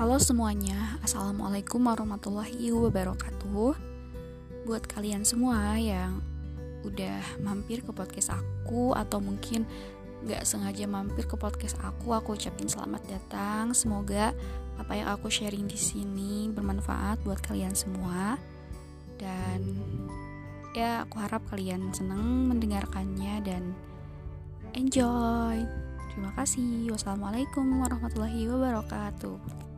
Halo semuanya, Assalamualaikum warahmatullahi wabarakatuh Buat kalian semua yang udah mampir ke podcast aku Atau mungkin gak sengaja mampir ke podcast aku Aku ucapin selamat datang Semoga apa yang aku sharing di sini bermanfaat buat kalian semua Dan ya aku harap kalian seneng mendengarkannya dan enjoy Terima kasih. Wassalamualaikum warahmatullahi wabarakatuh.